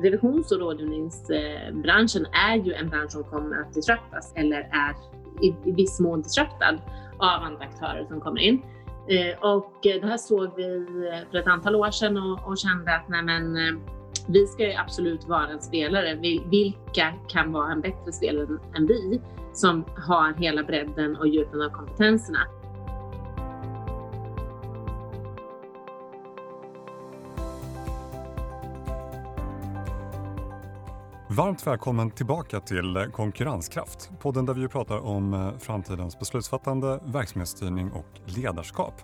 revisions och rådgivningsbranschen är ju en bransch som kommer att disruptas eller är i, viss mån disruptad av andra aktörer som kommer in. Eh, och det här såg vi för ett antal år sedan och, och kände att nej men, eh, vi ska ju absolut vara en spelare. Vilka kan vara en bättre spelare än vi som har hela bredden och djupen av kompetenserna? Varmt välkommen tillbaka till Konkurrenskraft, podden där vi pratar om eh, framtidens beslutsfattande, verksamhetsstyrning och ledarskap.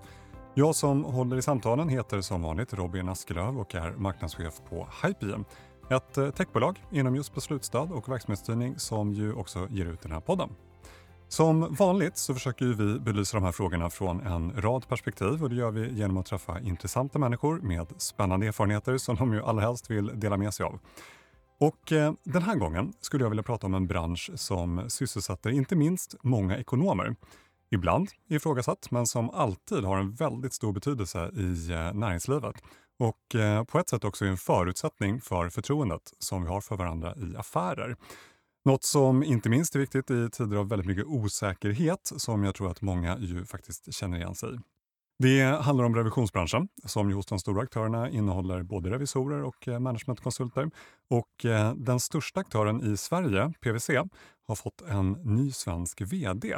Jag som håller i samtalen heter som vanligt Robin Askelöv och är marknadschef på Hypien, ett eh, techbolag inom just beslutsstöd och verksamhetsstyrning som ju också ger ut den här podden. Som vanligt så försöker vi belysa de här frågorna från en rad perspektiv och det gör vi genom att träffa intressanta människor med spännande erfarenheter som de ju allra helst vill dela med sig av. Och eh, den här gången skulle jag vilja prata om en bransch som sysselsätter inte minst många ekonomer. Ibland ifrågasatt, men som alltid har en väldigt stor betydelse i eh, näringslivet. Och eh, på ett sätt också en förutsättning för förtroendet som vi har för varandra i affärer. Något som inte minst är viktigt i tider av väldigt mycket osäkerhet som jag tror att många ju faktiskt känner igen sig i. Det handlar om revisionsbranschen som hos de stora aktörerna innehåller både revisorer och eh, managementkonsulter. Och eh, den största aktören i Sverige, PWC, har fått en ny svensk VD.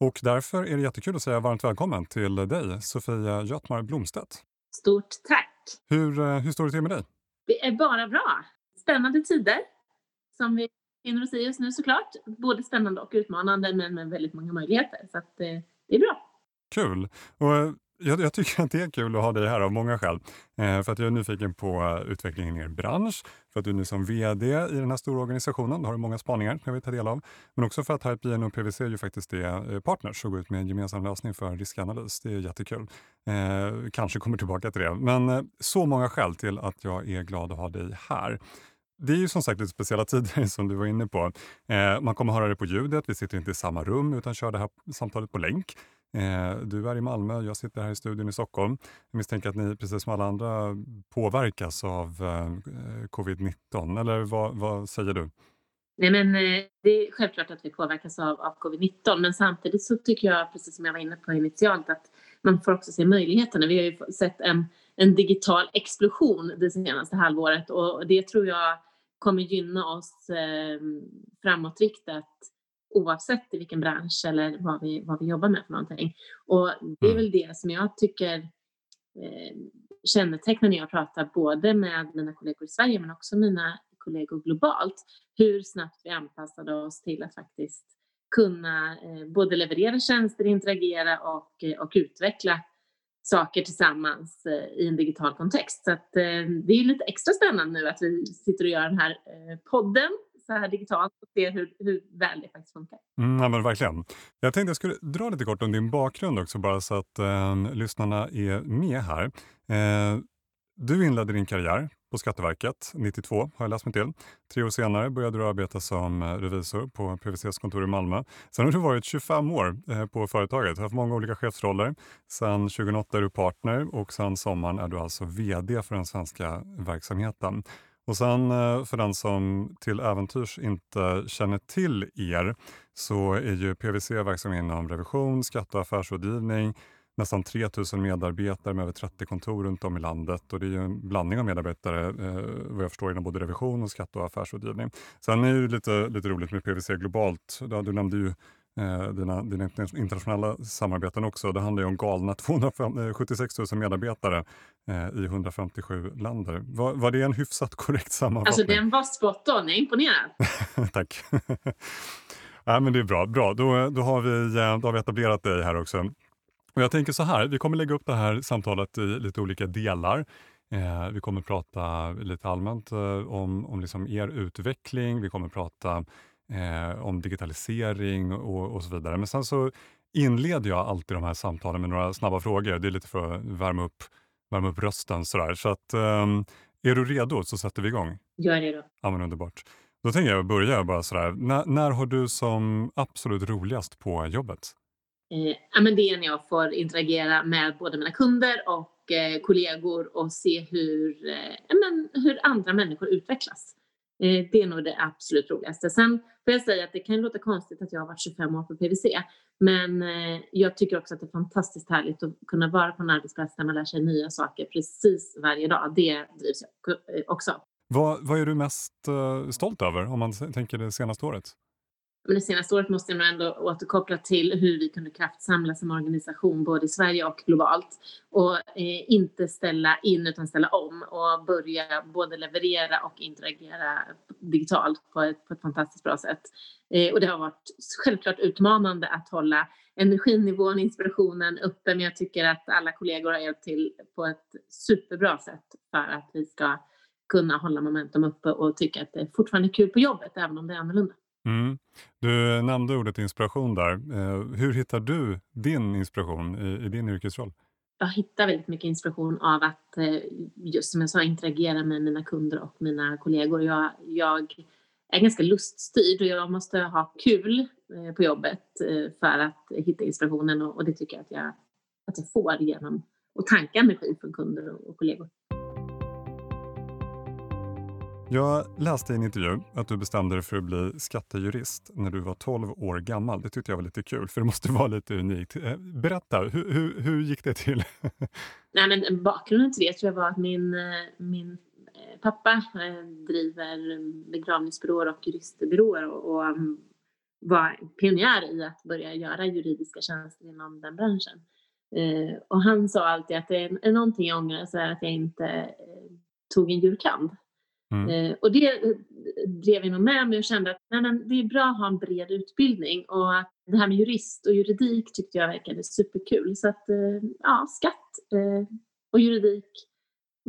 Och därför är det jättekul att säga varmt välkommen till dig, Sofia Götmar Blomstedt. Stort tack! Hur, eh, hur står det till med dig? Det är bara bra. Spännande tider som vi befinner oss i just nu såklart. Både spännande och utmanande men med väldigt många möjligheter. Så att, det är bra. Kul! Och jag, jag, tycker att det är kul att ha dig här av många skäl. Eh, för att jag är nyfiken på utvecklingen i er bransch, för att du nu som VD i den här stora organisationen, har du många spaningar jag vill ta del av. Men också för att HypeIN och PWC ju faktiskt är eh, partners och går ut med en gemensam lösning för riskanalys. Det är jättekul. Eh, kanske kommer tillbaka till det. Men eh, så många skäl till att jag är glad att ha dig här. Det är ju som sagt lite speciella tider som du var inne på. Eh, man kommer höra det på ljudet, vi sitter inte i samma rum utan kör det här samtalet på länk. Eh, du är i Malmö, jag sitter här i studion i Stockholm. Jag misstänker att ni precis som alla andra påverkas av eh, covid-19, eller vad, vad, säger du? Nej, men eh, det är självklart att vi påverkas av, av covid-19 men samtidigt så tycker jag, precis som jag var inne på initialt, att man får också se möjligheterna. Vi har ju sett en, en digital explosion det senaste halvåret och det tror jag kommer gynna oss eh, framåtriktat oavsett i vilken bransch eller vad vi, vad vi jobbar med för någonting. Och det är mm. väl det som jag tycker eh, kännetecknar när jag pratar både med mina kollegor i Sverige men också mina kollegor globalt. Hur snabbt vi anpassade oss till att faktiskt kunna eh, både leverera tjänster, interagera och, eh, och utveckla saker tillsammans eh, i en digital kontext. Så att, eh, det är lite extra spännande nu att vi sitter och gör den här eh, podden så här digitalt och se hur, hur väl det faktiskt funkar. Mm, ja, men verkligen. Jag tänkte jag skulle dra lite kort om din bakgrund också bara så att eh, lyssnarna är med här. Eh, du inledde din karriär på Skatteverket 92 har jag läst mig till. Tre år senare började du arbeta som eh, revisor på PWCs kontor i Malmö. Sen har du varit 25 år eh, på företaget, haft många olika chefsroller. Sen 2008 är du partner och sen sommaren är du alltså VD för den svenska verksamheten. Och sen eh, för den som till äventyrs inte känner till er så är ju PWC verksam inom revision, skatte och affärsrådgivning, nästan 3 000 medarbetare med över 30 kontor runt om i landet och det är ju en blandning av medarbetare eh, vad jag förstår inom både revision och skatte och affärsrådgivning. Sen är det lite, lite roligt med PWC globalt. Du nämnde ju eh, dina, dina internationella samarbeten också. Det handlar ju om galna 276 000 eh, medarbetare i 157 länder. Var, var det en hyfsat korrekt sammanfattning? Alltså den var spot on, jag är imponerad. Tack. ja, men det är bra. bra. Då, då, har vi, eh, då har vi etablerat dig här också. Och jag tänker så här, vi kommer lägga upp det här samtalet i lite olika delar. Eh, vi kommer prata lite allmänt eh, om, om liksom er utveckling. Vi kommer prata eh, om digitalisering och, och, så vidare. Men sen så inleder jag alltid de här samtalen med några snabba frågor. Det är lite för att värma upp, värma upp rösten. Sådär. Så att, um, är du redo så sätter vi igång. Jag är redo. Ja, men underbart. Då tänker jag börja bara sådär. När, när har du som absolut roligast på jobbet? Eh, ja, men det är när jag får interagera med både mina kunder och och eh, kollegor och se hur, eh, men, hur andra människor utvecklas. Eh, det är nog det absolut roligaste. Sen får jag säga att det kan låta konstigt att jag har varit 25 år på PVC, men eh, jag tycker också att det är fantastiskt härligt att kunna vara på en arbetsplats där man lär sig nya saker precis varje dag. Det drivs jag eh, också. Vad, vad är du mest eh, stolt över om man tänker det senaste året? Men det senaste året måste jag nog ändå återkoppla till hur vi kunde kraftsamla som organisation både i Sverige och globalt och eh, inte ställa in utan ställa om och börja både leverera och interagera digitalt på ett, på ett fantastiskt bra sätt. Eh, och det har varit självklart utmanande att hålla energinivån, inspirationen uppe men jag tycker att alla kollegor har hjälpt till på ett superbra sätt för att vi ska kunna hålla momentum uppe och tycka att det fortfarande är kul på jobbet även om det är annorlunda. Mm. Du nämnde ordet inspiration där. Eh, hur hittar du din inspiration i, i din yrkesroll? Jag hittar väldigt mycket inspiration av att, eh, just som jag sa, interagera med mina kunder och mina kollegor. Jag, jag är ganska luststyrd och jag måste ha kul eh, på jobbet för att hitta inspirationen och, det tycker jag att jag, att jag får genom att tanka energi från kunder och kollegor. Jag läste i en intervju att du bestämde dig för att bli skattejurist när du var 12 år gammal. Det tyckte jag var lite kul, för det måste vara lite unikt. Eh, berätta, hur, hur, hur gick det till? Nej, men bakgrunden till det tror jag var att min, eh, min eh, pappa driver begravningsbyråer och juristbyråer och, och mm, var pionjär i att börja göra juridiska tjänster inom den branschen. Och han sa alltid att det är någonting jag ångrar så är att jag inte tog en jurkand. Mm. Eh, och det eh, drev vi nog med mig och kände att nej, men det är bra att ha en bred utbildning och det här med jurist och juridik tyckte jag verkade superkul. Så att eh, ja, skatt och juridik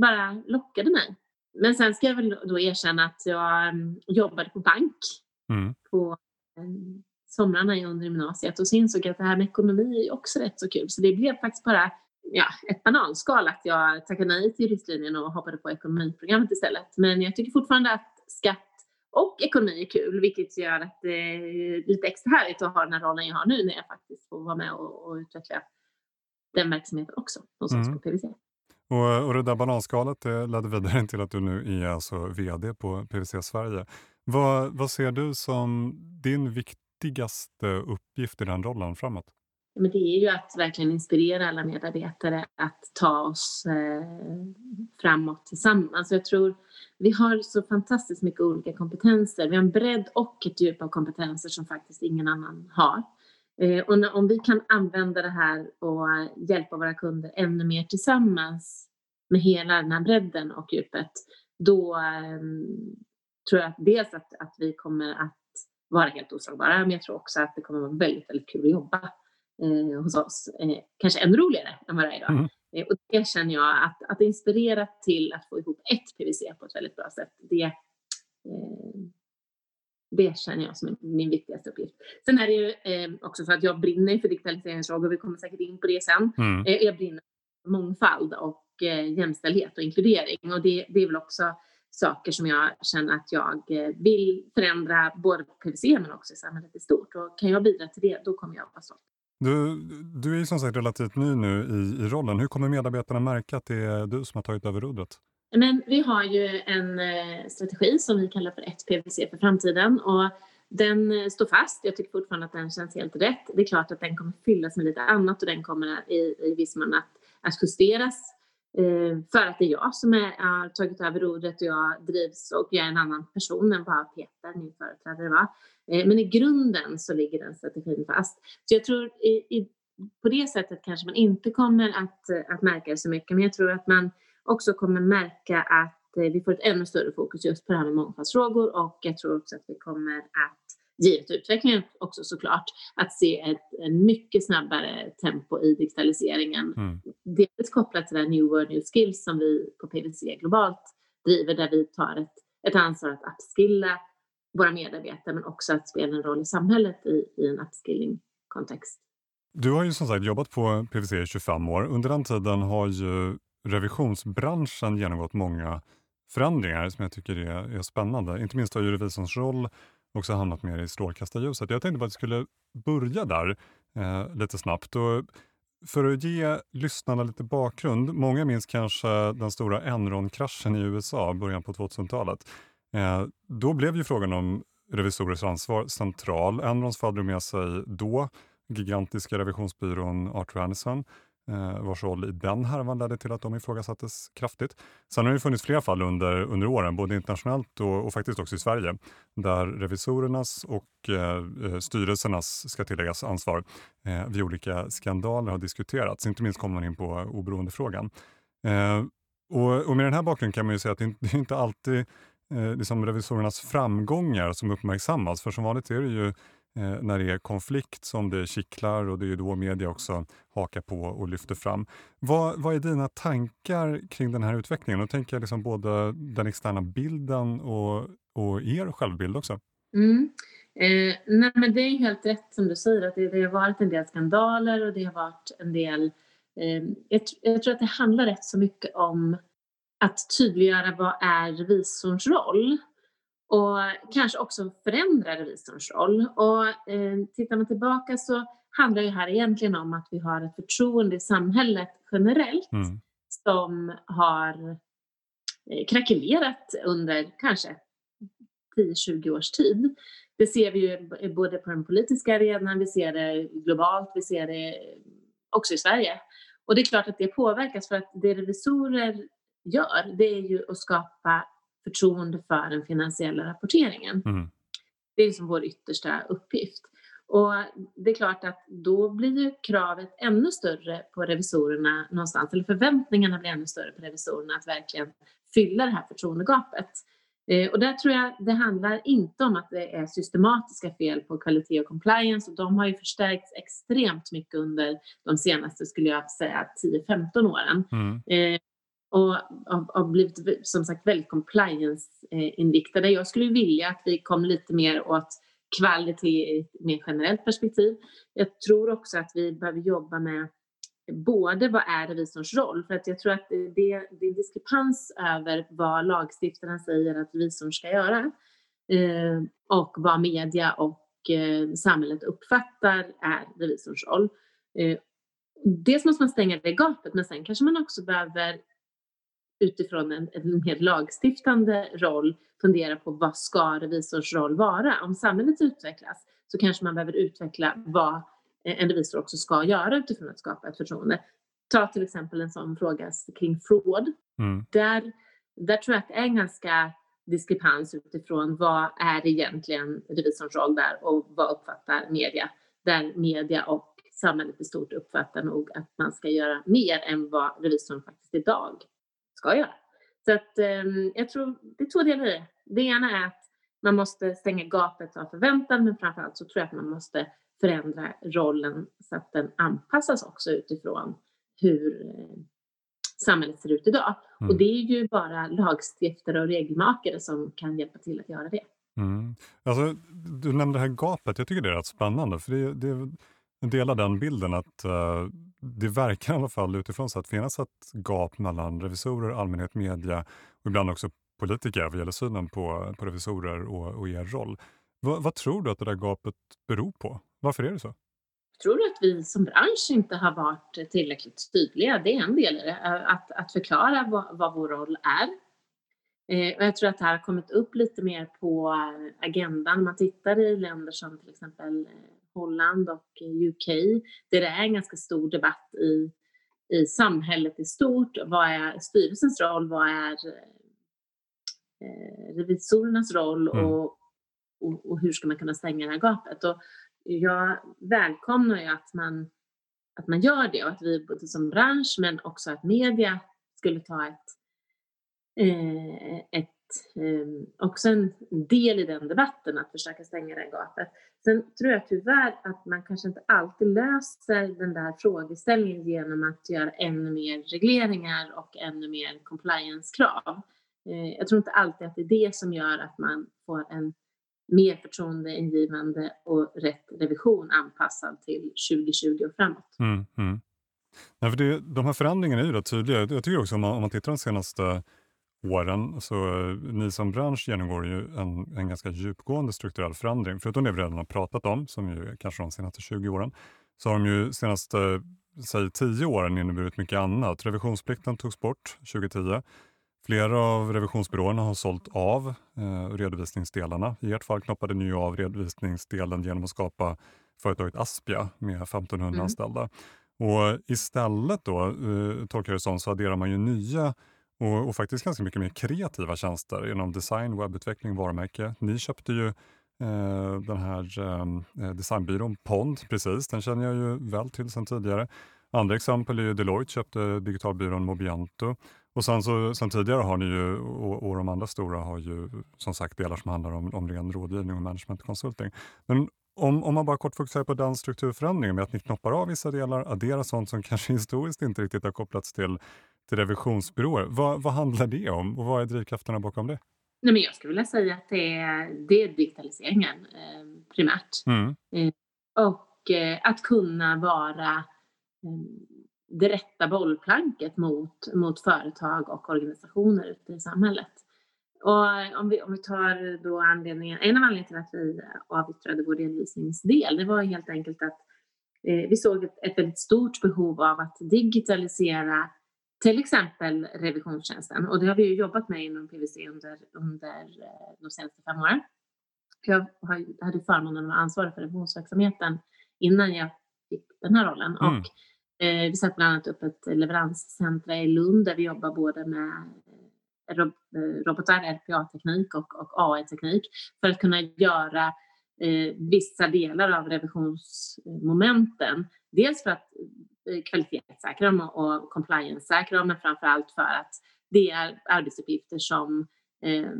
bara lockade mig. Men sen ska jag väl då erkänna att jag um, jobbade på bank mm. på um, somrarna under gymnasiet och så insåg jag att det här med ekonomi är också rätt så kul. Så det blev faktiskt bara ja, ett bananskal att jag tackade nej till juristlinjen och hoppade på ekonomiprogrammet istället. Men jag tycker fortfarande att skatt och ekonomi är kul, vilket gör att det är lite extra härligt att ha den här rollen jag har nu när jag faktiskt får vara med och, och utveckla den verksamheten också hos oss mm. på. Och, och det där bananskalet det ledde vidare till att du nu är alltså VD på PWC Sverige. Vad, vad ser du som din viktigaste uppgift i den rollen framåt? Men det är ju att verkligen inspirera alla medarbetare att ta oss eh, framåt tillsammans. Jag tror vi har så fantastiskt mycket olika kompetenser. Vi har en bredd och ett djup av kompetenser som faktiskt ingen annan har. Eh, och när, om vi kan använda det här och hjälpa våra kunder ännu mer tillsammans med hela den här bredden och djupet, då eh, tror jag att dels att, att vi kommer att vara helt oslagbara, men jag tror också att det kommer att vara väldigt, väldigt kul att jobba eh, hos oss. Eh, kanske ännu roligare än vad det är idag. Mm. Eh, och det känner jag att, att inspirera till att få ihop ett PVC på ett väldigt bra sätt, det, eh, det känner jag som min viktigaste uppgift. Sen är det ju eh, också så att jag brinner för digitaliseringsfrågor, vi kommer säkert in på det sen. Mm. Eh, jag brinner för mångfald och jämställdhet och inkludering och det, det är väl också saker som jag känner att jag vill förändra både på PVC men också i samhället i stort. Och kan jag bidra till det, då kommer jag vara stolt. Du, du är ju som sagt relativt ny nu i, i rollen. Hur kommer medarbetarna märka att det är du som har tagit över rodret? Men vi har ju en eh, strategi som vi kallar för ett PVC för framtiden och den eh, står fast. Jag tycker fortfarande att den känns helt rätt. Det är klart att den kommer fyllas med lite annat och den kommer i, i viss mån att, att justeras Eh, för att det är jag som är, har tagit över rodret och jag drivs och jag är en annan person än bara Peter, min företrädare var. Eh, men i grunden så ligger den strategin fast. Så jag tror i, i, på det sättet kanske man inte kommer att, att märka det så mycket, men jag tror att man också kommer märka att eh, vi får ett ännu större fokus just på det här med mångfaldsfrågor och jag tror också att vi kommer att givet utvecklingen också såklart, att se ett, en mycket snabbare tempo i digitaliseringen. Mm. Dels kopplat till det New World New Skills som vi på PwC globalt driver, där vi tar ett, ett ansvar att upskilla våra medarbetare men också att spela en roll i samhället i, i en upskilling-kontext. Du har ju som sagt jobbat på PWC i 25 år. Under den tiden har ju revisionsbranschen genomgått många förändringar som jag tycker är, är spännande. Inte minst har ju revisorns roll också hamnat mer i strålkastarljuset. Jag tänkte bara att vi skulle börja där eh, lite snabbt. Och för att ge lyssnarna lite bakgrund. Många minns kanske den stora Enron-kraschen i USA, början på 2000-talet. Eh, då blev ju frågan om revisorers ansvar central. Enrons fall drog med sig då gigantiska revisionsbyrån Arthur Anderson eh, vars roll i den härvan ledde till att de ifrågasattes kraftigt. Sen har det funnits flera fall under, under åren, både internationellt och, och faktiskt också i Sverige, där revisorernas och eh, eh, styrelsernas, ska tilläggas, ansvar eh, vid olika skandaler har diskuterats. Inte minst kommer man in på oberoendefrågan. Eh, och, och med den här bakgrunden kan man ju säga att det, det är inte alltid eh, liksom revisorernas framgångar som uppmärksammas, för som vanligt är det ju eh, Eh, när det är konflikt som det kittlar och det är då media också hakar på och lyfter fram. Vad, vad är dina tankar kring den här utvecklingen? Då tänker jag liksom både den externa bilden och, och er självbild också. Mm. Eh, nej men det är helt rätt som du säger att det, det har varit en del skandaler och det har varit en del eh, jag, jag, tror att det handlar rätt så mycket om att tydliggöra vad är revisorns roll och kanske också förändra revisorns roll. Och eh, tittar man tillbaka så handlar det här egentligen om att vi har ett förtroende i samhället generellt mm. som har eh, krackelerat under kanske 10-20 års tid. Det ser vi ju både på den politiska arenan, vi ser det globalt, vi ser det också i Sverige. Och det är klart att det påverkas för att det revisorer gör, det är ju att skapa förtroende för den finansiella rapporteringen. Mm. Det är liksom vår yttersta uppgift. Och det är klart att då blir ju kravet ännu större på revisorerna någonstans, eller förväntningarna blir ännu större på revisorerna att verkligen fylla det här förtroendegapet. Eh, och där tror jag det handlar inte om att det är systematiska fel på kvalitet och compliance och de har ju förstärkts extremt mycket under de senaste, skulle jag säga, 10-15 åren. Mm. Och har blivit som sagt väldigt compliance-inriktade. Eh, jag skulle vilja att vi kom lite mer åt kvalitet i ett mer generellt perspektiv. Jag tror också att vi behöver jobba med både vad är revisorns roll? För att jag tror att det, det är diskrepans över vad lagstiftaren säger att revisorn ska göra eh, och vad media och eh, samhället uppfattar är revisorns roll. Eh, dels måste man stänga det gapet men sen kanske man också behöver utifrån en, en mer lagstiftande roll fundera på vad ska revisors roll vara? Om samhället utvecklas så kanske man behöver utveckla vad en revisor också ska göra utifrån att skapa ett förtroende. Ta till exempel en sån fråga kring fraud. Mm. Där, där tror jag att det är en ganska diskrepans utifrån vad är egentligen revisorns roll där och vad uppfattar media? Där media och samhället i stort uppfattar nog att man ska göra mer än vad revisorn faktiskt idag ska göra. Så att eh, jag tror det är två delar i det. Det ena är att man måste stänga gapet av förväntan men framförallt så tror jag att man måste förändra rollen så att den anpassas också utifrån hur eh, samhället ser ut idag. Mm. Och det är ju bara lagstiftare och regelmakare som kan hjälpa till att göra det. Mm. Alltså, du nämnde det här gapet, jag tycker det är rätt spännande för det, det delar den bilden att uh, det verkar i alla fall utifrån så att finnas ett gap mellan revisorer, allmänhet, media och ibland också politiker vad gäller synen på, på revisorer och, och er roll. Va, vad tror du att det där gapet beror på? Varför är det så? Jag tror att vi som bransch inte har varit tillräckligt tydliga. Det är en del i det. Att, att förklara vad, vad vår roll är. Eh, och jag tror att det här har kommit upp lite mer på agendan. Man tittar i länder som till exempel eh, Holland och UK där det är en ganska stor debatt i, i samhället i stort. Vad är styrelsens roll? Vad är eh, revisorernas roll? Mm. Och, och, och, hur ska man kunna stänga det här gapet? Och jag välkomnar ju att man, att man gör det och att vi både som bransch men också att media skulle ta ett, eh, ett eh, också en del i den debatten att försöka stänga det gapet. Sen tror jag tyvärr att man kanske inte alltid löser den där frågeställningen genom att göra ännu mer regleringar och ännu mer compliance-krav. Eh, jag tror inte alltid att det är det som gör att man får en mer förtroendeingivande och rätt revision anpassad till 2020 och framåt. Mm, mm. Nej, för det, de här förändringarna är ju rätt tydliga. Jag tycker också om man, om man tittar de senaste åren, så ni som bransch genomgår ju en, en ganska djupgående strukturell förändring. Förutom det vi redan har pratat om, som ju kanske de senaste 20 åren, så har de ju senaste säg tio åren inneburit mycket annat. Revisionsplikten togs bort 2010. Flera av revisionsbyråerna har sålt av eh, redovisningsdelarna. I ert fall knoppade ni av redovisningsdelen genom att skapa företaget Aspia med 1500 mm. anställda. Och istället då, eh, tolkar det som, så adderar man ju nya och, och, faktiskt ganska mycket mer kreativa tjänster inom design, webbutveckling, varumärke. Ni köpte ju eh, den här eh, eh, designbyrån Pond, precis, den känner jag ju väl till sedan tidigare. Andra exempel är ju Deloitte köpte digitalbyrån Mobianto och sen, så, sen tidigare har ni ju, och, och de andra stora har ju som sagt delar som handlar om, om ren rådgivning och management consulting. Men om, om man bara kort fokuserar på den strukturförändringen med att ni knoppar av vissa delar, adderar sånt som kanske historiskt inte riktigt har kopplats till, till revisionsbyråer. Vad, vad handlar det om och vad är drivkrafterna bakom det? Nej, men jag skulle vilja säga att det är, det är digitaliseringen eh, primärt. Mm. Eh, och eh, att kunna vara eh, det rätta bollplanket mot, mot företag och organisationer ute i samhället. Och om vi, om vi tar då anledningen, en av anledningarna till att vi avyttrade vår redovisningsdel, det var helt enkelt att eh, vi såg ett, ett väldigt stort behov av att digitalisera till exempel revisionstjänsten. Och det har vi ju jobbat med inom PWC under, under eh, de senaste fem åren. Jag hade förmånen att vara ansvarig för revisionsverksamheten innan jag fick den här rollen. Mm. Och Eh, vi satte bland annat upp ett leveranscentra i Lund där vi jobbar både med eh, rob eh, robotar, RPA-teknik och, och AI-teknik för att kunna göra eh, vissa delar av revisionsmomenten. Dels för att kvalitetssäkra dem och, compliance-säkra dem men framför allt för att det är arbetsuppgifter som eh,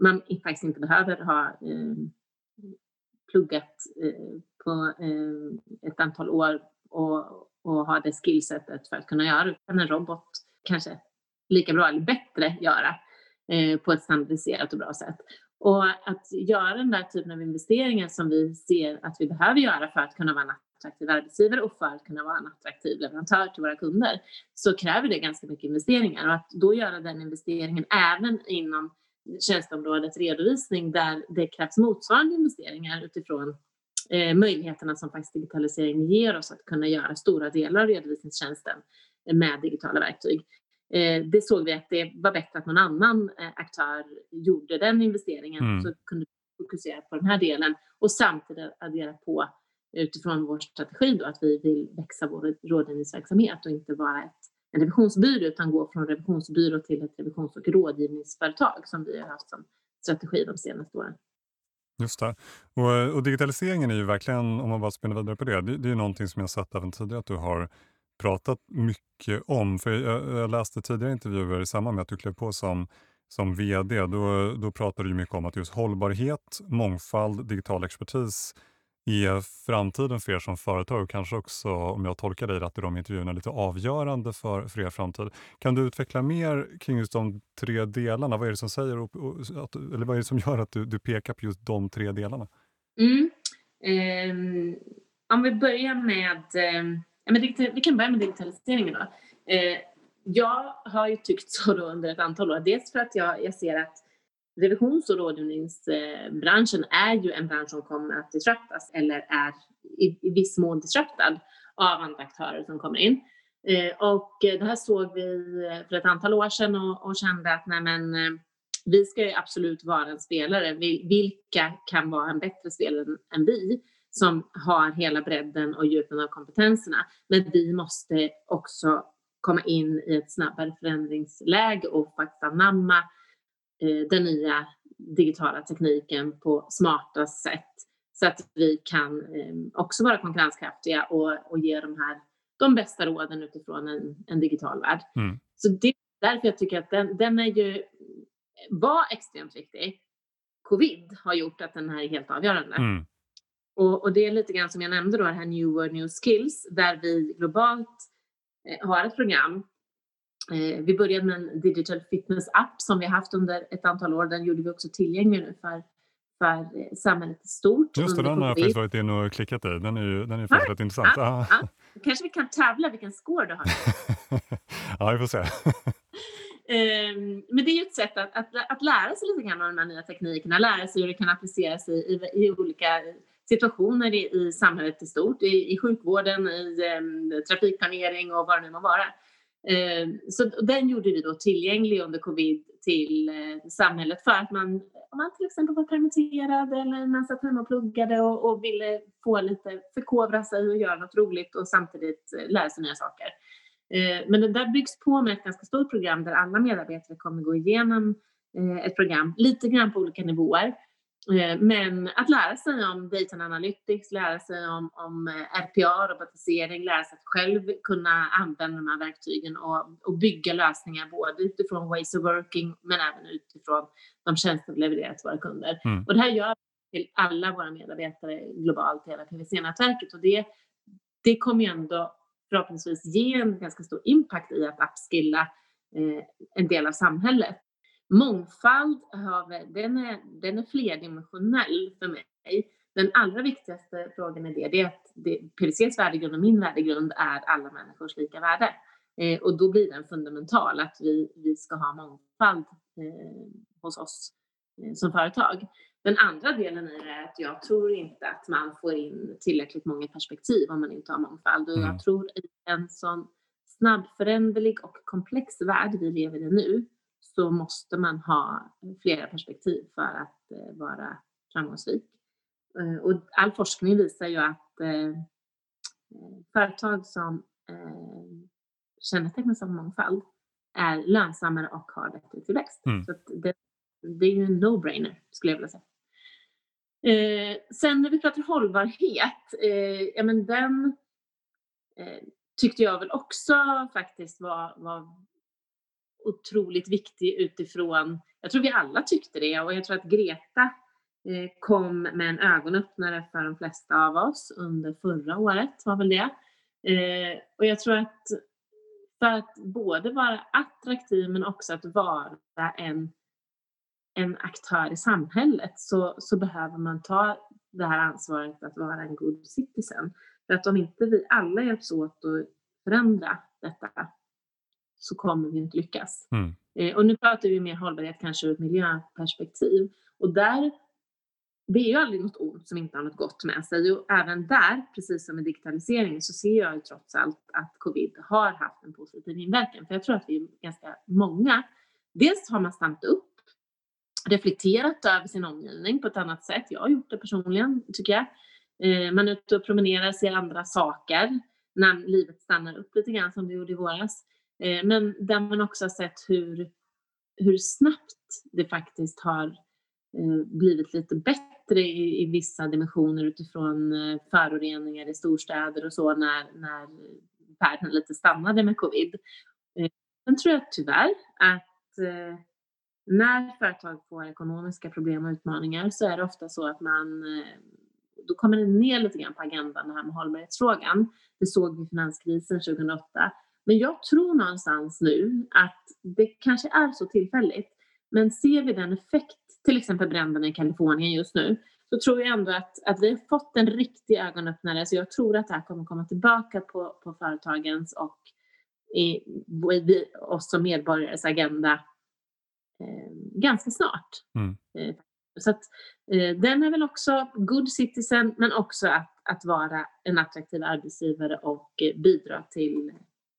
man faktiskt inte behöver ha eh, pluggat eh, på eh, ett antal år och, och ha det skillsetet för att kunna göra Utan kan en robot kanske lika bra eller bättre göra eh, på ett standardiserat och bra sätt. Och att göra den där typen av investeringar som vi ser att vi behöver göra för att kunna vara attraktiv arbetsgivare och för att kunna vara en attraktiv leverantör till våra kunder så kräver det ganska mycket investeringar och att då göra den investeringen även inom tjänsteområdet redovisning där det krävs motsvarande investeringar utifrån eh, möjligheterna som faktiskt digitalisering ger oss att kunna göra stora delar av redovisningstjänsten med digitala verktyg. Eh, det såg vi att det var bättre att någon annan eh, aktör gjorde den investeringen mm. så kunde vi fokusera på den här delen och samtidigt addera på utifrån vår strategi då att vi vill växa vår rådgivningsverksamhet och inte vara ett, en revisionsbyrå utan gå från revisionsbyrå till ett revisions och rådgivningsföretag som vi har haft som strategi de senaste åren. Just det. Och, och, digitaliseringen är ju verkligen, om man bara spinner vidare på det, det, det är ju någonting som jag sett även tidigare att du har pratat mycket om. För jag, jag läste tidigare intervjuer i samband med att du klev på som, som VD. Då, då pratade du mycket om att just hållbarhet, mångfald, digital expertis är framtiden för er som företag och kanske också, om jag tolkar dig rätt i de intervjuerna, lite avgörande för, för er framtid. Kan du utveckla mer kring just de tre delarna? Vad är det som, säger, att, eller vad är det som gör att du, du pekar på just de tre delarna? Mm. Eh, om vi börjar med, eh, vi kan börja med digitaliseringen då. Eh, jag har ju tyckt så då under ett antal år, dels för att jag, jag ser att revisions och rådgivningsbranschen är ju en bransch som kommer att disruptas eller är i, i viss mån disruptad av andra aktörer som kommer in. Eh, och det här såg vi för ett antal år sedan och, och kände att nej men, eh, vi ska ju absolut vara en spelare. Vilka kan vara en bättre spelare än vi som har hela bredden och djupen av kompetenserna? Men vi måste också komma in i ett snabbare förändringsläge och faktiskt anamma Eh, den nya digitala tekniken på smarta sätt så att vi kan eh, också vara konkurrenskraftiga och, och ge de här de bästa råden utifrån en, en digital värld. Mm. Så det är därför jag tycker att den, den är ju, var extremt viktig. Covid har gjort att den här är helt avgörande. Mm. Och, och, det är lite grann som jag nämnde då, det här New World New Skills, där vi globalt eh, har ett program Eh, vi började med en digital fitness app som vi haft under ett antal år. Den gjorde vi också tillgänglig nu för, för eh, samhället i stort. Just det, den har jag faktiskt varit inne och klickat i. Den är ju den är faktiskt rätt intressant. Ja, ja. Kanske vi kan tävla vilken score du har. ja, vi får se. Ehm, men det är ju ett sätt att, att, att lära sig lite grann av de här nya teknikerna, lära sig hur det kan appliceras i, i, i olika situationer i, i samhället i stort, i, i sjukvården, i eh, trafikplanering och vad det nu må vara. Eh, så den gjorde vi då tillgänglig under covid till eh, samhället för att man, om man till exempel var permitterad eller man satt hemma och pluggade och, och ville få lite, förkovra sig och göra något roligt och samtidigt eh, lära sig nya saker. Eh, men det där byggs på med ett ganska stort program där alla medarbetare kommer gå igenom eh, ett program, lite grann på olika nivåer. Eh, men att lära sig om data analytics, lära sig om, om eh, RPA, robotisering, lära sig att själv kunna använda de här verktygen och, och bygga lösningar både utifrån ways of working men även utifrån de tjänster vi levererar till våra kunder. Mm. Och det här gör vi till alla våra medarbetare globalt hela PWC-nätverket och det, det kommer ju ändå förhoppningsvis ge en ganska stor impact i att upskilla eh, en del av samhället. Mångfald, den är, den är flerdimensionell för mig. Den allra viktigaste frågan är det, det är att det, PVCs värdegrund och min värdegrund är alla människors lika värde. Eh, och då blir den fundamental, att vi, vi ska ha mångfald eh, hos oss eh, som företag. Den andra delen i det är att jag tror inte att man får in tillräckligt många perspektiv om man inte har mångfald. Och jag mm. tror i en sån snabbföränderlig och komplex värld vi lever i nu så måste man ha flera perspektiv för att eh, vara framgångsrik. Eh, och all forskning visar ju att eh, företag som kännetecknas av mångfald är lönsammare och har bättre tillväxt. Mm. Så det, det, är ju en no-brainer skulle jag vilja säga. Eh, sen när vi pratar hållbarhet, eh, ja men den eh, tyckte jag väl också faktiskt var, var otroligt viktig utifrån, jag tror vi alla tyckte det och jag tror att Greta eh, kom med en ögonöppnare för de flesta av oss under förra året var väl det. Eh, och jag tror att för att både vara attraktiv men också att vara en, en aktör i samhället så, så behöver man ta det här ansvaret att vara en good citizen. För att om inte vi alla hjälps åt att förändra detta så kommer vi inte lyckas. Mm. Eh, och nu pratar vi mer hållbarhet kanske ur ett miljöperspektiv. Och där, det är ju aldrig något ont som inte har något gott med sig. Och även där, precis som med digitaliseringen, så ser jag ju trots allt att covid har haft en positiv inverkan. För jag tror att vi är ganska många. Dels har man stannat upp, reflekterat över sin omgivning på ett annat sätt. Jag har gjort det personligen, tycker jag. Eh, man är ute och promenerar, ser andra saker när livet stannar upp lite grann som det gjorde i våras. Eh, men där man också har sett hur, hur snabbt det faktiskt har eh, blivit lite bättre i, i vissa dimensioner utifrån eh, föroreningar i storstäder och så när, när världen lite stannade med covid. Sen tror jag tyvärr att när företag får ekonomiska problem och utmaningar så är det ofta så att man då kommer det ner lite grann på agendan det här med hållbarhetsfrågan. Det såg vi i finanskrisen 2008 men jag tror någonstans nu att det kanske är så tillfälligt. Men ser vi den effekt, till exempel bränderna i Kalifornien just nu, så tror jag ändå att, att vi har fått en riktig ögonöppnare. Så jag tror att det här kommer komma tillbaka på, på företagens och i, i oss som medborgares agenda eh, ganska snart. Mm. Eh, så att, eh, den är väl också good citizen men också att, att vara en attraktiv arbetsgivare och eh, bidra till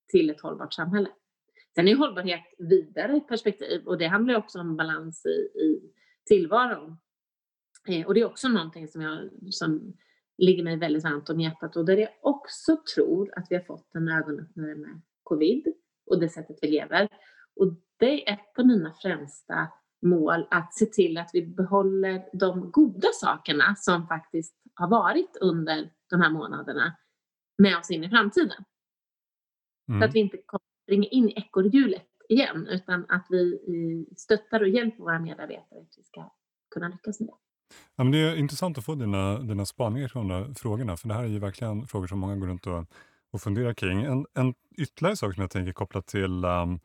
till ett hållbart samhälle. Sen är hållbarhet vidare perspektiv och det handlar också om balans i, i tillvaron. Eh, och det är också någonting som, jag, som ligger mig väldigt varmt om hjärtat och där jag också tror att vi har fått en ögonöppnare med covid och det sättet vi lever. Och det är ett av mina främsta mål att se till att vi behåller de goda sakerna som faktiskt har varit under de här månaderna med oss in i framtiden. Mm. Så att vi inte kommer springa in i ekorrhjulet igen utan att vi stöttar och hjälper våra medarbetare att vi ska kunna lyckas med det. Ja, men det är intressant att få dina, dina spaningar från de här frågorna för det här är ju verkligen frågor som många går runt och, och funderar kring. En, en ytterligare sak som jag tänker kopplat till um,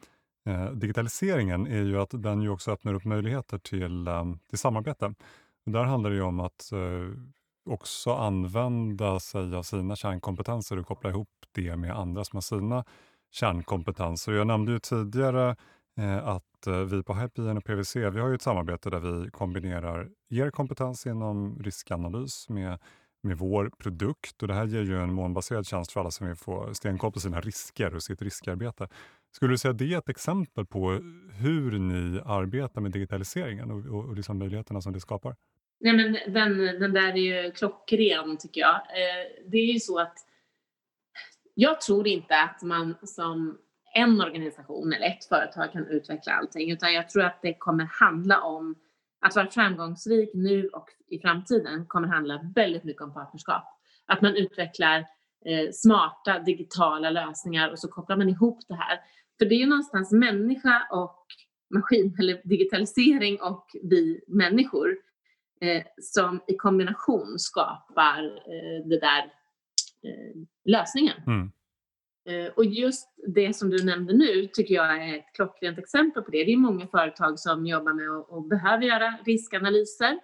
eh, digitaliseringen är ju att den ju också öppnar upp möjligheter till, um, till samarbete. Och där handlar det ju om att uh, också använda sig av sina kärnkompetenser och koppla ihop det med andra som har sina kärnkompetenser. Jag nämnde ju tidigare eh, att eh, vi på Hypien och PWC, vi har ju ett samarbete där vi kombinerar er kompetens inom riskanalys med med vår produkt och det här ger ju en molnbaserad tjänst för alla som vill få stenkoll på sina risker och sitt riskarbete. Skulle du säga att det är ett exempel på hur ni arbetar med digitaliseringen och, och, och liksom möjligheterna som det skapar? Nej, men den, den där är ju klockren tycker jag. Eh, det är ju så att jag tror inte att man som en organisation eller ett företag kan utveckla allting utan jag tror att det kommer handla om att vara framgångsrik nu och i framtiden kommer handla väldigt mycket om partnerskap. Att man utvecklar eh, smarta digitala lösningar och så kopplar man ihop det här. För det är ju någonstans människa och maskin eller digitalisering och vi människor eh, som i kombination skapar eh, det där eh, lösningen. Mm. Eh, och just det som du nämnde nu tycker jag är ett klockrent exempel på det. Det är många företag som jobbar med och, och behöver göra riskanalyser.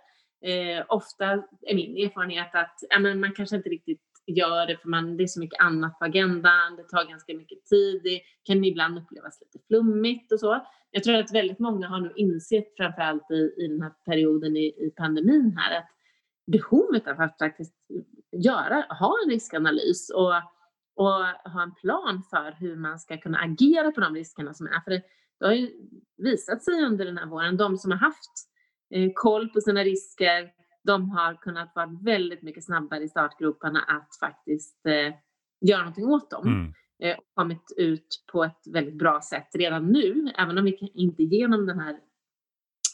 Eh, ofta är min erfarenhet att ja, men man kanske inte riktigt gör det för man, det är så mycket annat på agendan, det tar ganska mycket tid, det kan ibland upplevas lite flummigt och så. Jag tror att väldigt många har nu insett, framförallt i, i den här perioden i, i pandemin här, att behovet av att faktiskt göra, ha en riskanalys och och ha en plan för hur man ska kunna agera på de riskerna som är. För det, det har ju visat sig under den här våren, de som har haft eh, koll på sina risker, de har kunnat vara väldigt mycket snabbare i startgroparna att faktiskt eh, göra någonting åt dem. Mm. Eh, och kommit ut på ett väldigt bra sätt redan nu, även om vi inte genom den här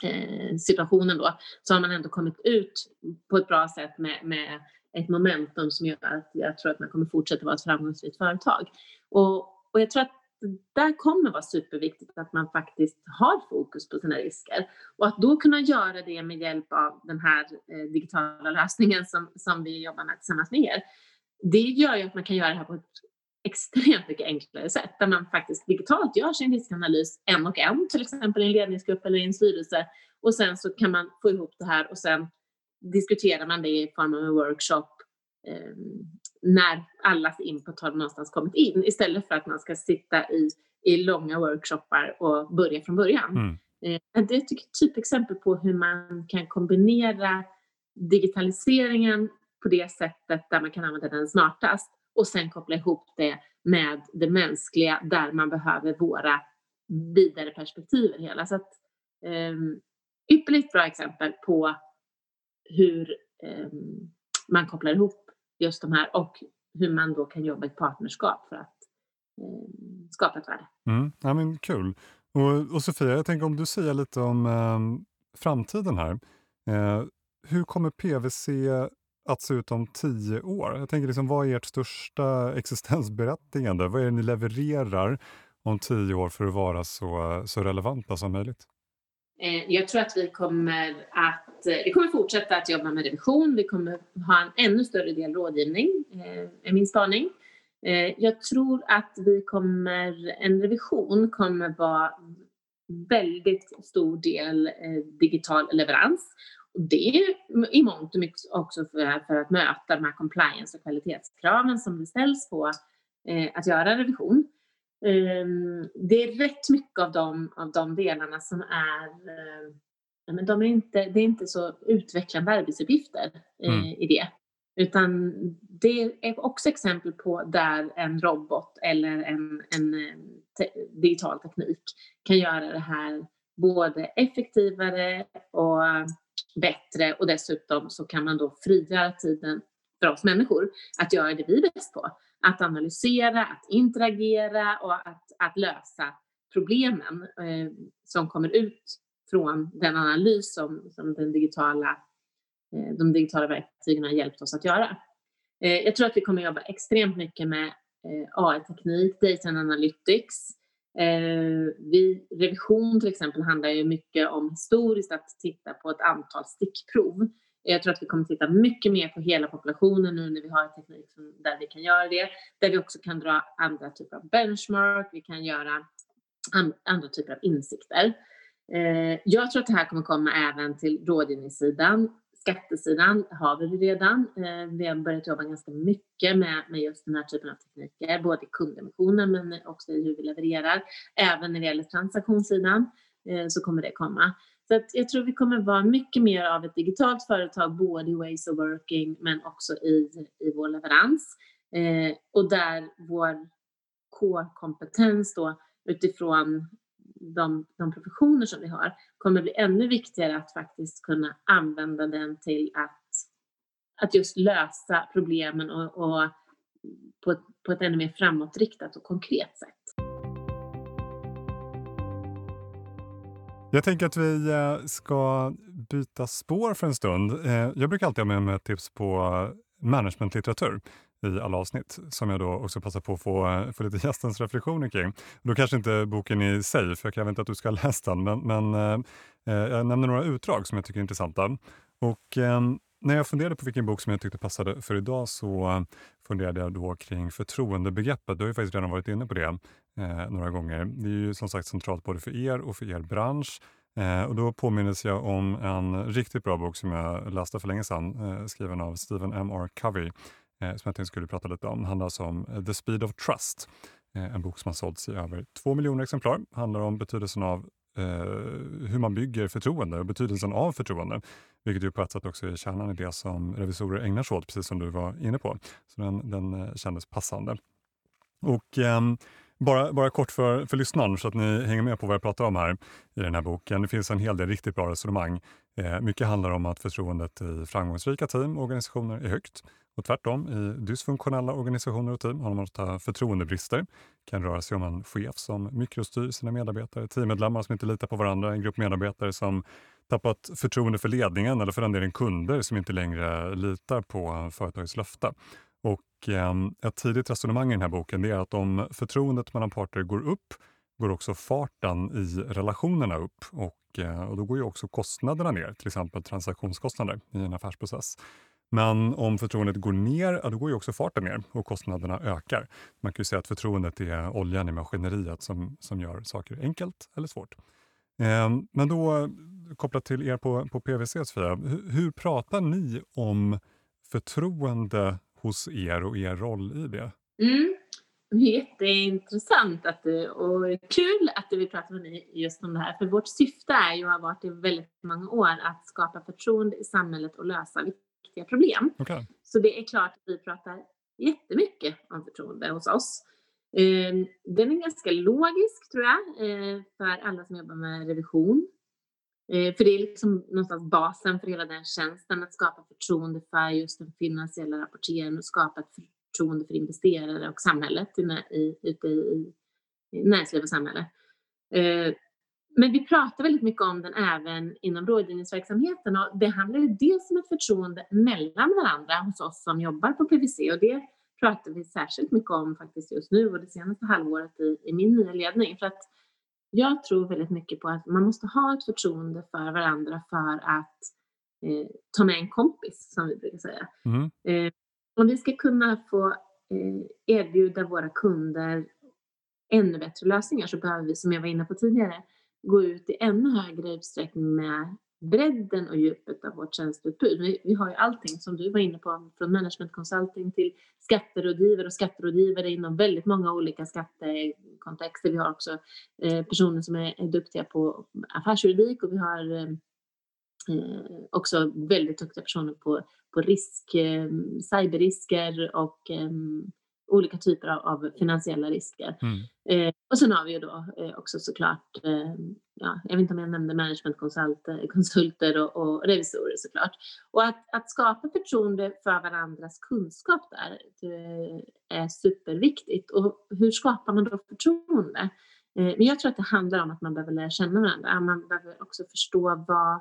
eh, situationen då, så har man ändå kommit ut på ett bra sätt med, med ett momentum som gör att jag tror att man kommer fortsätta vara ett framgångsrikt företag. Och, och jag tror att det där kommer vara superviktigt att man faktiskt har fokus på sina risker. Och att då kunna göra det med hjälp av den här eh, digitala lösningen som, som vi jobbar med tillsammans med er. Det gör ju att man kan göra det här på ett extremt mycket enklare sätt där man faktiskt digitalt gör sin riskanalys en och en, till exempel i en ledningsgrupp eller i en styrelse och sen så kan man få ihop det här och sen diskuterar man det i form av en workshop ehm, när allas input har någonstans kommit in istället för att man ska sitta i, i långa workshoppar och börja från början. Mm. Eh, det är ett typexempel på hur man kan kombinera digitaliseringen på det sättet där man kan använda den smartast och sen koppla ihop det med det mänskliga där man behöver våra vidare perspektiv i hela. Så att, eh, ypperligt bra exempel på hur eh, man kopplar ihop just de här och hur man då kan jobba i partnerskap för att eh, skapa ett värde. Mm. Ja, men kul. Och, och Sofia, jag tänker om du säger lite om eh, framtiden här. Eh, hur kommer PVC att se ut om tio år? Jag tänker liksom, vad är ert största existensberättigande? Vad är det ni levererar om tio år för att vara så, så relevanta som möjligt? Eh, jag tror att vi kommer att eh, vi kommer fortsätta att jobba med revision. Vi kommer ha en ännu större del rådgivning, eh, är min spaning. Jag tror att vi kommer, en revision kommer vara väldigt stor del digital leverans. Och det är i mångt och mycket också för, för att möta de här compliance och kvalitetskraven som det ställs på att göra revision. Ehm, det är rätt mycket av de, av de delarna som är eh, men de är inte, det är inte så utvecklande arbetsuppgifter eh, mm. i det. Utan det är också exempel på där en robot eller en, en te digital teknik kan göra det här både effektivare och bättre och dessutom så kan man då frigöra tiden för oss människor att göra det vi är bäst på att analysera, att interagera och att, att lösa problemen eh, som kommer ut från den analys som, som den digitala, eh, de digitala verktygen har hjälpt oss att göra. Eh, jag tror att vi kommer jobba extremt mycket med eh, AI-teknik, data analytics. Eh, vi, revision till exempel handlar ju mycket om historiskt att titta på ett antal stickprov jag tror att vi kommer titta mycket mer på hela populationen nu när vi har teknik som, där vi kan göra det. Där vi också kan dra andra typer av benchmark, vi kan göra andra typer av insikter. Eh, jag tror att det här kommer komma även till rådgivningssidan. Skattesidan har vi redan. Eh, vi har börjat jobba ganska mycket med, med just den här typen av tekniker, både i kundemissionen men också i hur vi levererar. Även när det gäller transaktionssidan eh, så kommer det komma. Så att jag tror vi kommer vara mycket mer av ett digitalt företag, både i ways of working men också i, i vår leverans. Eh, och där vår core-kompetens då utifrån de, de professioner som vi har kommer bli ännu viktigare att faktiskt kunna använda den till att, att just lösa problemen och, och på, ett, på ett ännu mer framåtriktat och konkret sätt. Jag tänker att vi eh, ska byta spår för en stund. Eh, jag brukar alltid ha med mig tips på managementlitteratur i alla avsnitt som jag då också passar på att få, eh, få lite gästens reflektioner kring. Då kanske inte boken i sig, för jag kräver inte att du ska ha läst den, men, men eh, jag nämner några utdrag som jag tycker är intressanta. Och eh, när jag funderade på vilken bok som jag tyckte passade för idag så funderade jag då kring förtroendebegreppet. Du har ju faktiskt redan varit inne på det eh, några gånger. Det är ju som sagt centralt både för er och för er bransch. Eh, och då påminnes jag om en riktigt bra bok som jag läste för länge sedan, eh, skriven av Stephen M. R. Covey, eh, som jag tänkte skulle prata lite om. Den handlar alltså om eh, The Speed of Trust. Eh, en bok som har sålts i över två miljoner exemplar. Handlar om betydelsen av eh, hur man bygger förtroende och betydelsen av förtroende. Vilket ju på ett sätt också är kärnan i det som revisorer ägnar sig åt, precis som du var inne på. Så den, den eh, kändes passande. Och ehm, bara, bara kort för, för lyssnaren så att ni hänger med på vad jag pratar om här i den här boken. Det finns en hel del riktigt bra resonemang. Eh, mycket handlar om att förtroendet i framgångsrika team och organisationer är högt. Och tvärtom, i dysfunktionella organisationer och team har man ofta förtroendebrister. Det kan röra sig om en chef som mikrostyr sina medarbetare, teammedlemmar som inte litar på varandra, en grupp medarbetare som tappat förtroende för ledningen eller för den delen kunder som inte längre litar på företagets löfte. Och eh, ett tidigt resonemang i den här boken är att om förtroendet mellan parter går upp går också farten i relationerna upp och, eh, och då går ju också kostnaderna ner, till exempel transaktionskostnader i en affärsprocess. Men om förtroendet går ner, ja, då går ju också farten ner och kostnaderna ökar. Man kan ju säga att förtroendet är oljan i maskineriet som, som gör saker enkelt eller svårt. Eh, men då kopplat till er på, på PWC, Sofia, hur, hur pratar ni om förtroende hos er och er roll i det? Mm. Jätteintressant att du, och kul att du vill prata med mig just om det här. För vårt syfte är ju och har varit i väldigt många år att skapa förtroende i samhället och lösa viktiga problem. Okay. Så det är klart att vi pratar jättemycket om förtroende hos oss. Ehm, den är ganska logisk tror jag eh, för alla som jobbar med revision. Eh, för det är liksom någonstans basen för hela den tjänsten, att skapa förtroende för just den finansiella rapporteringen och skapa ett förtroende för investerare och samhället i, ute i, i näringsliv och samhälle. Eh, men vi pratar väldigt mycket om den även inom rådgivningsverksamheten och det handlar ju dels om ett förtroende mellan varandra hos oss som jobbar på PVC och det pratar vi särskilt mycket om faktiskt just nu och det senaste halvåret i, i min nya ledning. För att jag tror väldigt mycket på att man måste ha ett förtroende för varandra för att eh, ta med en kompis, som vi brukar säga. Mm. Eh, om vi ska kunna få eh, erbjuda våra kunder ännu bättre lösningar så behöver vi, som jag var inne på tidigare, gå ut i ännu högre utsträckning med bredden och djupet av vårt tjänsteutbud. Vi, vi, har ju allting som du var inne på, från management consulting till skatterådgivare och skatterådgivare inom väldigt många olika skattekontexter. Vi har också eh, personer som är, är, duktiga på affärsjuridik och vi har eh, eh också väldigt duktiga personer på, på risk, eh, cyberrisker och eh, olika typer av, av finansiella risker. Mm. Eh, och sen har vi ju då eh, också såklart, eh, ja, jag vet inte om jag nämnde managementkonsulter och, och revisorer såklart. Och att, att skapa förtroende för varandras kunskap där är superviktigt. Och hur skapar man då förtroende? Eh, men jag tror att det handlar om att man behöver lära känna varandra. Man behöver också förstå vad,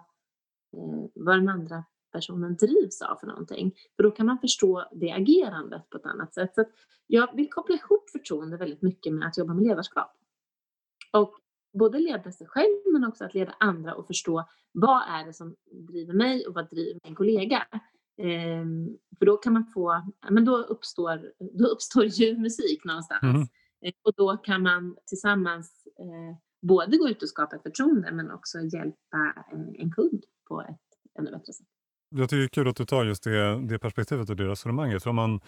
eh, vad den andra personen drivs av för någonting. För då kan man förstå det agerandet på ett annat sätt. Så jag vill koppla ihop förtroende väldigt mycket med att jobba med ledarskap. Och både leda sig själv men också att leda andra och förstå vad är det som driver mig och vad driver min kollega. Ehm, för då kan man få, men då uppstår, då uppstår ju musik någonstans. Mm. Ehm, och då kan man tillsammans eh, både gå ut och skapa ett förtroende men också hjälpa en, en kund på ett ännu bättre sätt jag tycker det är kul att du tar just det, det perspektivet och det resonemanget. För om man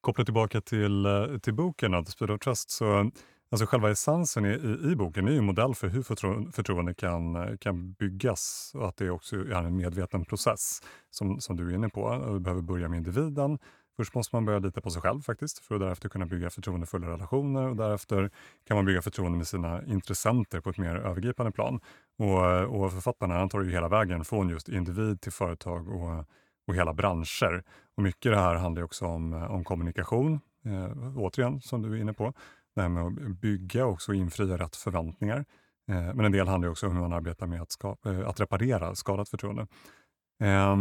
kopplar tillbaka till, eh, till boken, The Speed of Trust, så Alltså själva essensen i, i, i boken är ju en modell för hur förtro, förtroende kan, kan byggas och att det också är en medveten process som, som du är inne på. Vi behöver börja med individen. Först måste man börja lita på sig själv faktiskt för att därefter kunna bygga förtroendefulla relationer och därefter kan man bygga förtroende med sina intressenter på ett mer övergripande plan. Och, eh, och författarna tar ju hela vägen från just individ till företag och, och hela branscher. Och mycket det här handlar också om, eh, om kommunikation, eh, återigen som du är inne på det här med att bygga och infria rätt förväntningar. Eh, men en del handlar också om hur man arbetar med att, skapa, eh, att reparera skadat förtroende. Eh,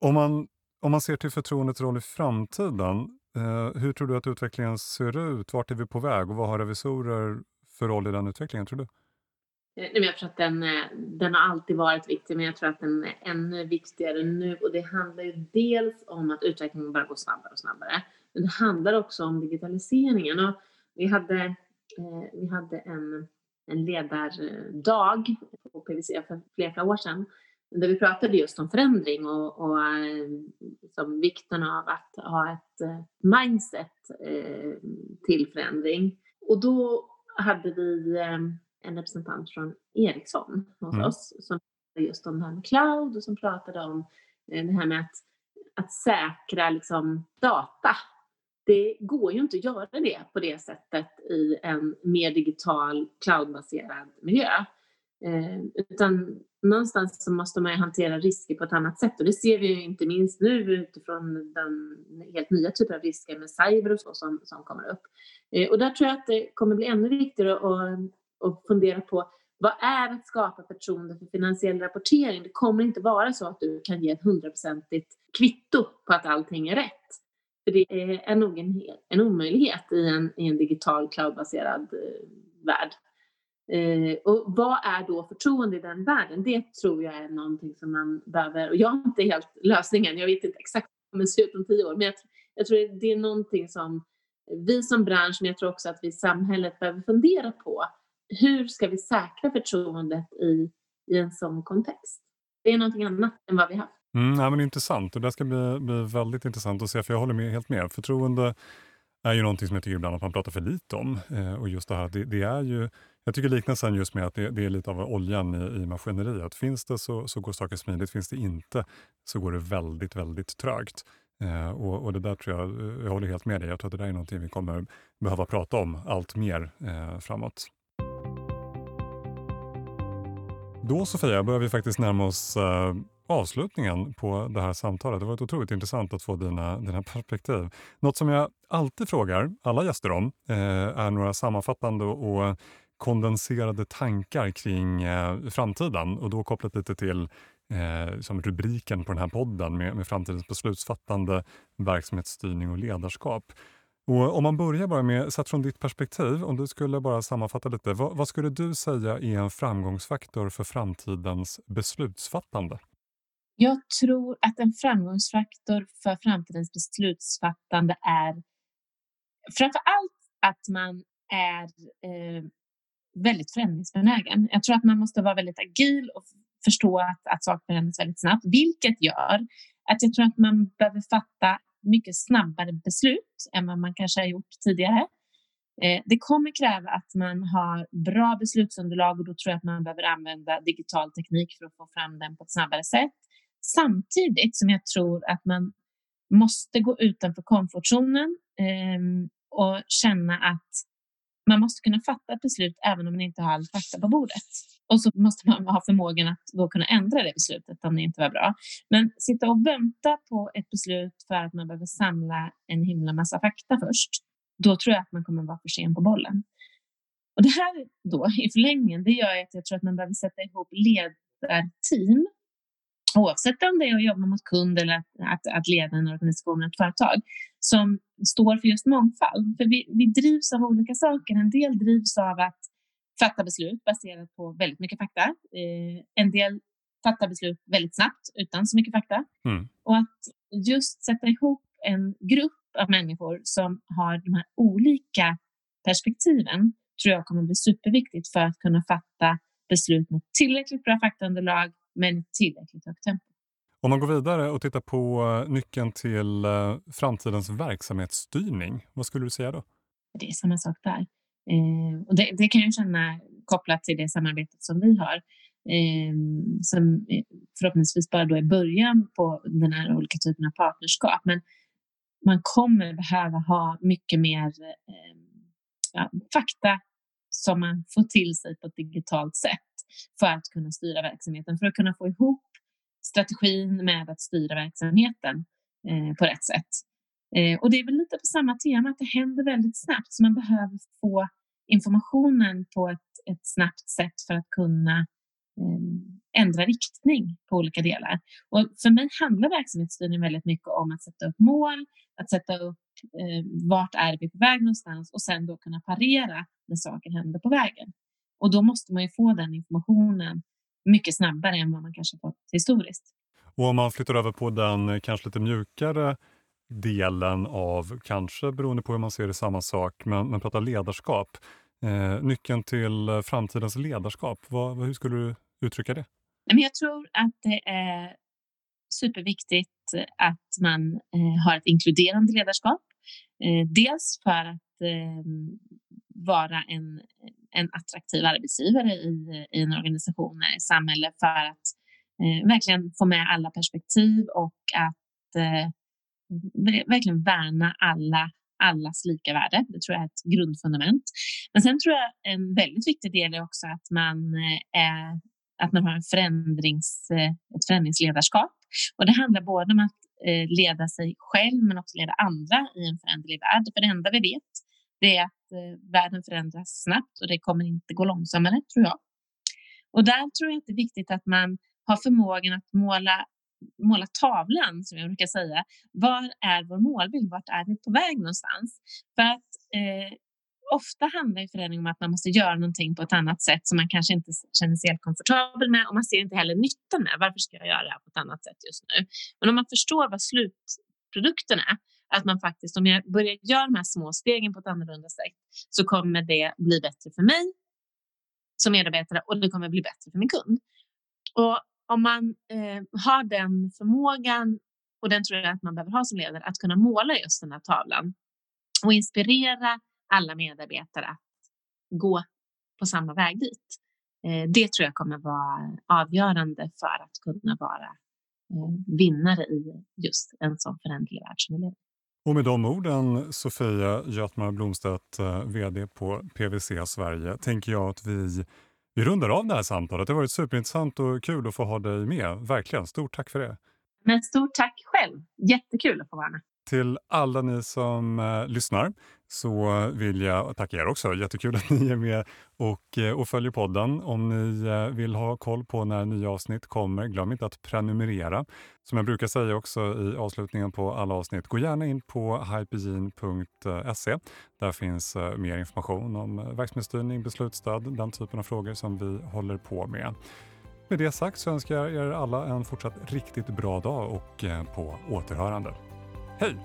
om, man, om man ser till förtroendets roll i framtiden, eh, hur tror du att utvecklingen ser ut? Vart är vi på väg och vad har revisorer för roll i den utvecklingen tror du? Eh, jag tror att den, eh, den har alltid varit viktig, men jag tror att den är ännu viktigare nu. Och det handlar ju dels om att utvecklingen bara går snabbare och snabbare. Men det handlar också om digitaliseringen. Och vi hade, eh, vi hade en, en ledardag på PVC för flera år sedan där vi pratade just om förändring och, och liksom vikten av att ha ett eh, mindset eh, till förändring. Och då hade vi en representant från Ericsson hos mm. oss som pratade just om det här med cloud och som pratade om det här med att, att säkra liksom, data det går ju inte att göra det på det sättet i en mer digital cloudbaserad miljö. Eh, utan någonstans så måste man ju hantera risker på ett annat sätt och det ser vi ju inte minst nu utifrån den helt nya typen av risker med cyber och så som, som kommer upp. Eh, och där tror jag att det kommer bli ännu viktigare att, att fundera på vad är att skapa förtroende för finansiell rapportering? Det kommer inte vara så att du kan ge ett hundraprocentigt kvitto på att allting är rätt. För det är nog en, en omöjlighet i en, i en digital cloudbaserad eh, värld. Eh, och vad är då förtroende i den världen? Det tror jag är någonting som man behöver, och jag har inte helt lösningen, jag vet inte exakt hur det kommer se ut om tio år, men jag, jag tror det är någonting som vi som bransch, men jag tror också att vi i samhället behöver fundera på. Hur ska vi säkra förtroendet i, i en sån kontext? Det är någonting annat än vad vi haft. Mm, ja, men intressant och det ska bli, bli väldigt intressant att se för jag håller med, helt med. Förtroende är ju någonting som jag tycker ibland att man pratar för lite om. Eh, och just det här, det, det, är ju, jag tycker liknelsen just med att det, det är lite av oljan i, i maskineriet. Finns det så, så går saker smidigt, finns det inte så går det väldigt, väldigt trögt. Eh, och, och, det där tror jag, eh, jag håller helt med dig, jag tror att det där är någonting vi kommer behöva prata om allt mer eh, framåt. Då Sofia börjar vi faktiskt närma oss eh, avslutningen på det här samtalet. Det var otroligt intressant att få dina, dina perspektiv. Något som jag alltid frågar alla gäster om eh, är några sammanfattande och kondenserade tankar kring eh, framtiden och då kopplat lite till eh, som rubriken på den här podden med, med framtidens beslutsfattande, verksamhetsstyrning och ledarskap. Och om man börjar bara med, sett från ditt perspektiv, om du skulle bara sammanfatta lite, vad, vad skulle du säga är en framgångsfaktor för framtidens beslutsfattande? Jag tror att en framgångsfaktor för framtidens beslutsfattande är framför allt att man är eh, väldigt förändringsbenägen. Jag tror att man måste vara väldigt agil och förstå att, att saker förändras väldigt snabbt, vilket gör att jag tror att man behöver fatta mycket snabbare beslut än vad man kanske har gjort tidigare. Eh, det kommer kräva att man har bra beslutsunderlag och då tror jag att man behöver använda digital teknik för att få fram den på ett snabbare sätt. Samtidigt som jag tror att man måste gå utanför komfortzonen ehm, och känna att man måste kunna fatta ett beslut även om man inte har all fakta på bordet. Och så måste man ha förmågan att då kunna ändra det beslutet om det inte var bra. Men sitta och vänta på ett beslut för att man behöver samla en himla massa fakta först, då tror jag att man kommer vara för sen på bollen. Och det här då i förlängningen, det gör att jag tror att man behöver sätta ihop ledarteam oavsett om det är att jobba mot kund eller att, att, att leda en organisation ett företag, som står för just mångfald. För vi, vi drivs av olika saker. En del drivs av att fatta beslut baserat på väldigt mycket fakta. Eh, en del fattar beslut väldigt snabbt utan så mycket fakta. Mm. Och att just sätta ihop en grupp av människor som har de här olika perspektiven tror jag kommer bli superviktigt för att kunna fatta beslut med tillräckligt bra faktaunderlag men tillräckligt högt tempo. Om man går vidare och tittar på eh, nyckeln till eh, framtidens verksamhetsstyrning, vad skulle du säga då? Det är samma sak där. Eh, och det, det, kan jag känna kopplat till det samarbetet som vi har. Eh, som förhoppningsvis bara då är början på den här olika typen av partnerskap. Men man kommer behöva ha mycket mer eh, ja, fakta som man får till sig på ett digitalt sätt för att kunna styra verksamheten, för att kunna få ihop strategin med att styra verksamheten eh, på rätt sätt. Eh, och det är väl lite på samma tema, att det händer väldigt snabbt, så man behöver få informationen på ett, ett snabbt sätt för att kunna eh, ändra riktning på olika delar. Och för mig handlar verksamhetsstyrning väldigt mycket om att sätta upp mål, att sätta upp eh, vart är vi på väg någonstans och sen då kunna parera när saker händer på vägen. Och då måste man ju få den informationen mycket snabbare än vad man kanske fått historiskt. Och om man flyttar över på den eh, kanske lite mjukare delen av, kanske beroende på hur man ser det, samma sak, men, men pratar ledarskap. Eh, nyckeln till eh, framtidens ledarskap, vad, hur skulle du uttrycka det? Jag tror att det är superviktigt att man eh, har ett inkluderande ledarskap. Eh, dels för att eh, vara en, en attraktiv arbetsgivare i, i en organisation, eh, i samhälle för att eh, verkligen få med alla perspektiv och att eh, verkligen värna alla, allas lika värde. Det tror jag är ett grundfundament. Men sen tror jag en väldigt viktig del är också att man, eh, är, att man har en förändrings, eh, ett förändringsledarskap. Och det handlar både om att Eh, leda sig själv men också leda andra i en föränderlig värld. För det enda vi vet det är att eh, världen förändras snabbt och det kommer inte gå långsammare, tror jag. Och där tror jag att det är viktigt att man har förmågan att måla, måla tavlan, som jag brukar säga. Var är vår målbild? Vart är vi på väg någonstans? För att eh, ofta handlar förändring om att man måste göra någonting på ett annat sätt som man kanske inte känner sig helt komfortabel med och man ser inte heller nyttan med. Varför ska jag göra det här på ett annat sätt just nu? Men om man förstår vad slutprodukten är att man faktiskt, om jag börjar göra de här små stegen på ett annorlunda sätt, så kommer det bli bättre för mig som medarbetare och det kommer bli bättre för min kund. Och om man eh, har den förmågan, och den tror jag att man behöver ha som ledare, att kunna måla just den här tavlan och inspirera alla medarbetare att gå på samma väg dit. Eh, det tror jag kommer vara avgörande för att kunna vara eh, vinnare i just en sån föränderlig värld som vi lever. Och med de orden, Sofia Götmar Blomstedt, eh, VD på PWC Sverige, tänker jag att vi, vi rundar av det här samtalet. Det har varit superintressant och kul att få ha dig med. Verkligen, stort tack för det. Men stort tack själv. Jättekul att få vara med. Till alla ni som eh, lyssnar så vill jag tacka er också. Jättekul att ni är med och, eh, och följer podden. Om ni eh, vill ha koll på när nya avsnitt kommer, glöm inte att prenumerera. Som jag brukar säga också i avslutningen på alla avsnitt, gå gärna in på hypegene.se. Eh, Där finns mer information om verksamhetsstyrning, beslutsstöd, den typen av frågor som vi håller på med. Med det sagt så önskar jag er alla en fortsatt riktigt bra dag och på återhörande. Hej!